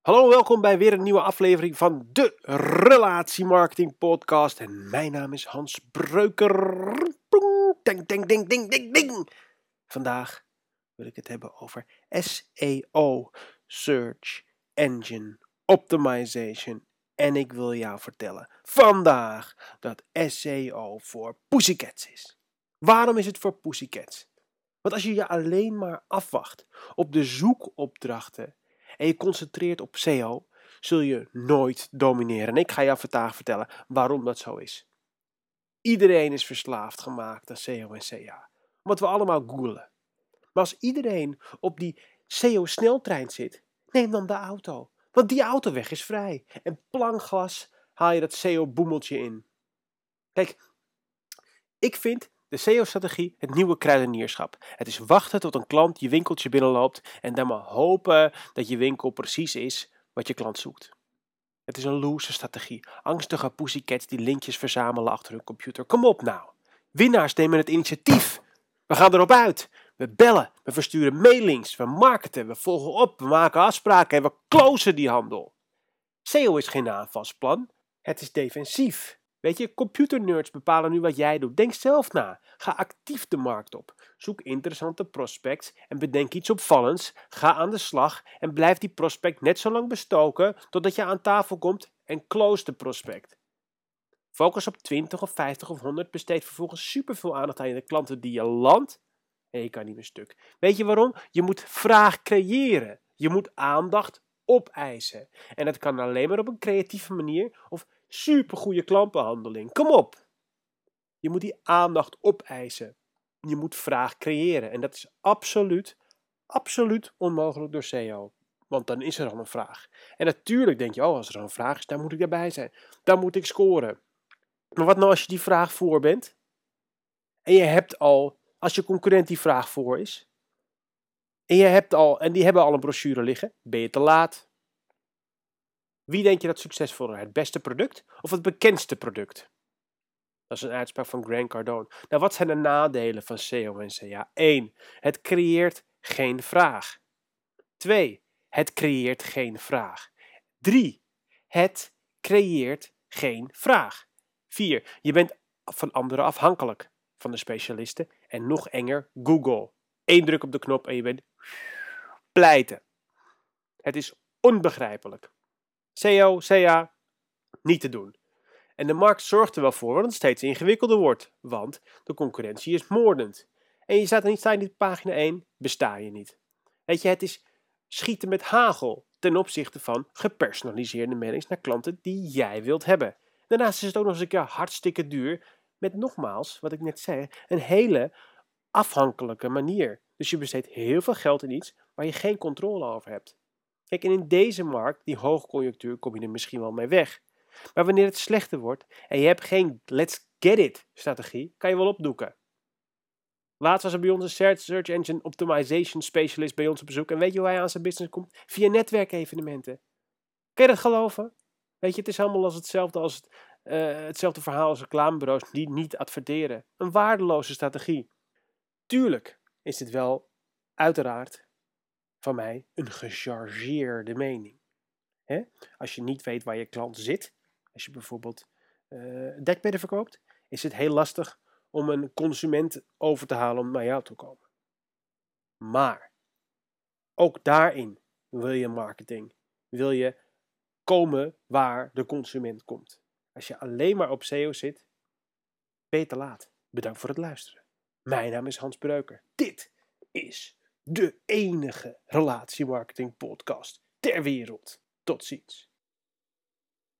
Hallo, welkom bij weer een nieuwe aflevering van de Relatiemarketing Podcast. En mijn naam is Hans Breuker. Ding, ding, ding, ding, ding, ding. Vandaag wil ik het hebben over SEO, Search Engine Optimization. En ik wil jou vertellen vandaag dat SEO voor pussycats is. Waarom is het voor pussycats? Want als je je alleen maar afwacht op de zoekopdrachten en je concentreert op SEO, zul je nooit domineren. En ik ga jou vandaag vertellen waarom dat zo is. Iedereen is verslaafd gemaakt aan SEO en CA, omdat we allemaal googlen. Maar als iedereen op die SEO-sneltrein zit, neem dan de auto. Want die autoweg is vrij. En plankgas haal je dat SEO-boemeltje in. Kijk, ik vind de SEO-strategie het nieuwe kruidenierschap. Het is wachten tot een klant je winkeltje binnenloopt en dan maar hopen dat je winkel precies is wat je klant zoekt. Het is een loose strategie. Angstige pussycats die linkjes verzamelen achter hun computer. Kom op nou. Winnaars nemen het initiatief. We gaan erop uit. We bellen, we versturen mailings, we marketen, we volgen op, we maken afspraken en we closen die handel. SEO is geen aanvalsplan, het is defensief. Weet je, computernerds bepalen nu wat jij doet. Denk zelf na. Ga actief de markt op. Zoek interessante prospects en bedenk iets opvallends. Ga aan de slag en blijf die prospect net zo lang bestoken totdat je aan tafel komt en close de prospect. Focus op 20 of 50 of 100. Besteed vervolgens superveel aandacht aan de klanten die je landt. En je kan niet meer stuk. Weet je waarom? Je moet vraag creëren. Je moet aandacht opeisen. En dat kan alleen maar op een creatieve manier of supergoeie klantenbehandeling. Kom op! Je moet die aandacht opeisen. Je moet vraag creëren. En dat is absoluut, absoluut onmogelijk door SEO. Want dan is er al een vraag. En natuurlijk denk je, oh, als er een vraag is, dan moet ik daarbij zijn. Dan moet ik scoren. Maar wat nou als je die vraag voor bent? En je hebt al, als je concurrent die vraag voor is. En je hebt al, en die hebben al een brochure liggen. Ben je te laat? Wie denk je dat succesvoller? Het beste product of het bekendste product? Dat is een uitspraak van Grant Cardone. Nou, wat zijn de nadelen van SEO en CA? 1. Het creëert geen vraag. 2. Het creëert geen vraag. 3. Het creëert geen vraag. 4. Je bent van anderen afhankelijk, van de specialisten. En nog enger, Google. Eén druk op de knop en je bent pleiten. Het is onbegrijpelijk. SEO, CA, niet te doen. En de markt zorgt er wel voor dat het steeds ingewikkelder wordt, want de concurrentie is moordend. En je staat er niet staan op pagina 1, besta je niet. Weet je, het is schieten met hagel ten opzichte van gepersonaliseerde mailings naar klanten die jij wilt hebben. Daarnaast is het ook nog eens een keer hartstikke duur, met nogmaals, wat ik net zei, een hele afhankelijke manier. Dus je besteedt heel veel geld in iets waar je geen controle over hebt. Kijk, in deze markt, die hoogconjunctuur, kom je er misschien wel mee weg. Maar wanneer het slechter wordt en je hebt geen let's get it strategie, kan je wel opdoeken. Laatst was er bij ons een Search Engine Optimization Specialist bij ons op bezoek. En weet je hoe hij aan zijn business komt? Via netwerkevenementen. Kun je dat geloven? Weet je, het is allemaal als hetzelfde, als het, uh, hetzelfde verhaal als reclamebureaus die niet adverteren. Een waardeloze strategie. Tuurlijk is dit wel uiteraard van mij een gechargeerde mening. Als je niet weet waar je klant zit, als je bijvoorbeeld uh, dekbedden verkoopt, is het heel lastig om een consument over te halen om naar jou te komen. Maar ook daarin wil je marketing, wil je komen waar de consument komt. Als je alleen maar op SEO zit, te laat. Bedankt voor het luisteren. Mijn naam is Hans Breuker. Dit is de enige relatiemarketing podcast ter wereld. Tot ziens.